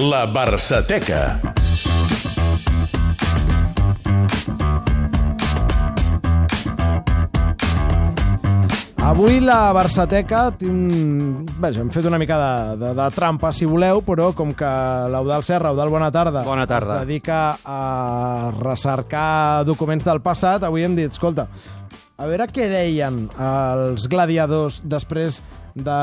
La Barçateca. Avui la Barçateca. Vaja, hem fet una mica de, de, de trampa, si voleu, però com que l'Eudal Serra, Eudal, bona tarda, Bona tarda. es dedica a recercar documents del passat, avui hem dit, escolta, a veure què deien els gladiadors després de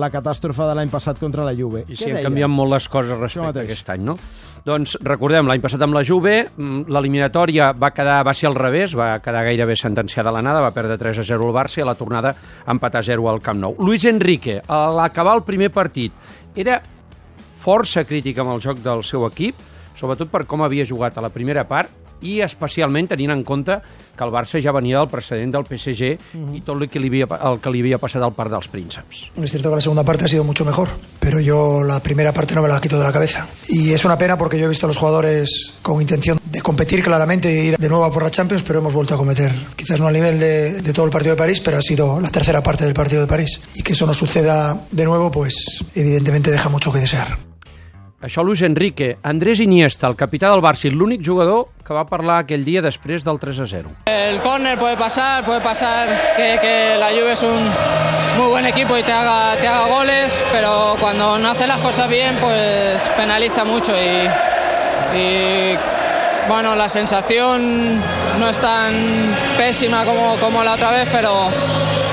la catàstrofe de l'any passat contra la Juve. I sí, han canviat molt les coses respecte a aquest any, no? Doncs recordem, l'any passat amb la Juve, mm, l'eliminatòria va quedar va ser al revés, va quedar gairebé sentenciada a l'anada, va perdre 3 a 0 al Barça i a la tornada empatar 0 al Camp Nou. Luis Enrique, a l'acabar el primer partit, era força crític amb el joc del seu equip, sobretot per com havia jugat a la primera part i especialment tenint en compte que el Barça ja venia del precedent del PSG i tot el que li havia, el que li havia passat al Parc dels Prínceps. Es cierto que la segunda parte ha sido mucho mejor, pero yo la primera parte no me la quito de la cabeza. Y es una pena porque yo he visto a los jugadores con intención de competir claramente y ir de nuevo a por la Champions, pero hemos vuelto a cometer, quizás no al nivel de, de todo el partido de París, pero ha sido la tercera parte del partido de París. Y que eso no suceda de nuevo, pues evidentemente deja mucho que desear. Això Luis Enrique. Andrés Iniesta, el capità del Barça l'únic jugador que va parlar aquell dia després del 3 a 0. El córner puede pasar, puede pasar que, que la Juve es un muy buen equipo y te haga, te haga goles, pero cuando no hace las cosas bien, pues penaliza mucho y, y, bueno, la sensación no es tan pésima como, como la otra vez, pero,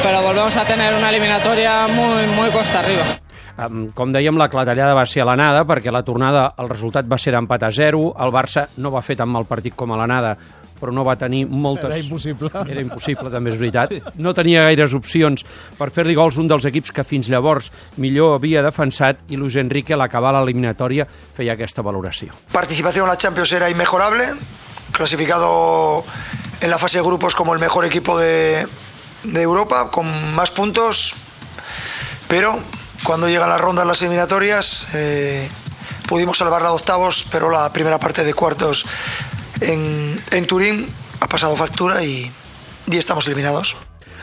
pero volvemos a tener una eliminatoria muy, muy cuesta arriba. Um, com dèiem, la clatellada va ser a l'anada, perquè a la tornada el resultat va ser d'empat a 0. El Barça no va fer tan mal partit com a l'anada, però no va tenir moltes... Era impossible. Era impossible, també és veritat. No tenia gaires opcions per fer-li gols un dels equips que fins llavors millor havia defensat i Luis Enrique, a l'acabar l'eliminatòria, feia aquesta valoració. Participación en la Champions era inmejorable, clasificado en la fase de grupos como el mejor equipo de, de Europa, con más puntos, pero cuando llegan las rondas, las eliminatorias, eh, pudimos salvar la octavos, pero la primera parte de cuartos en, en Turín ha pasado factura y, y estamos eliminados.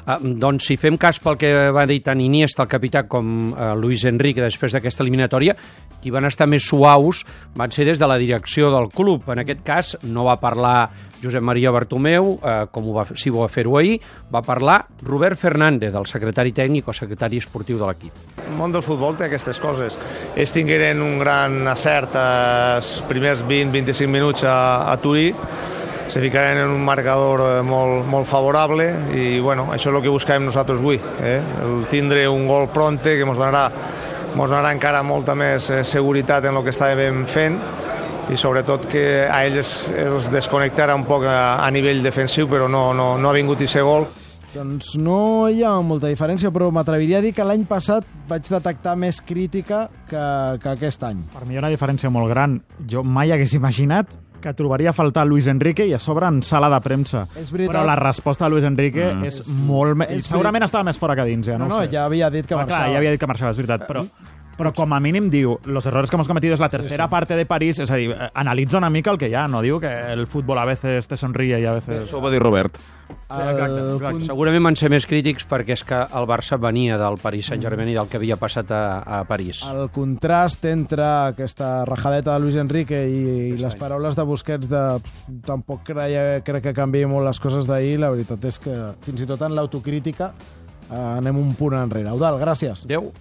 Ah, doncs si fem cas pel que va dir tant Iniesta, el capità, com eh, Luis Enrique després d'aquesta eliminatòria, qui van estar més suaus van ser des de la direcció del club. En aquest cas no va parlar Josep Maria Bartomeu, eh, com ho va, si ho va fer-ho ahir, va parlar Robert Fernández, el secretari tècnic o secretari esportiu de l'equip. El món del futbol té aquestes coses. Ells tingueren un gran acert als primers 20-25 minuts a, a Turí, se ficaren en un marcador eh, molt, molt favorable i bueno, això és el que buscàvem nosaltres avui, eh? el tindre un gol pronte que ens donarà, mos donarà encara molta més eh, seguretat en el que estàvem fent i sobretot que a ells els desconnectarà un poc a, a nivell defensiu però no, no, no ha vingut aquest gol Doncs no hi ha molta diferència, però m'atreviria a dir que l'any passat vaig detectar més crítica que, que aquest any. Per mi hi ha una diferència molt gran. Jo mai hagués imaginat que trobaria a faltar Luis Enrique i a sobre en sala de premsa. És veritat. Però la resposta de Luis Enrique mm. és, molt... Me... és Segurament estava més fora que dins, ja, No, no, no, ho sé. ja havia dit que marxava. clar, ja havia dit que marxava, és veritat, però, però com a mínim diu los errores que hemos cometido es la tercera parte de París, és a dir, eh, analitza una mica el que hi ha, no diu que el futbol a veces te sonríe i a veces... Això ho va dir Robert. Sí, exacte, El exacte. Segurament van ser més crítics perquè és que el Barça venia del Paris Saint-Germain i del que havia passat a, a París. el contrast entre aquesta rajadeta de Luis Enrique i, i les paraules de Busquets de "Pff, tampoc creia, crec que canviï molt les coses d'ahir, la veritat és que fins i tot en l'autocrítica eh, anem un punt enrere. Eudal, gràcies. Adéu.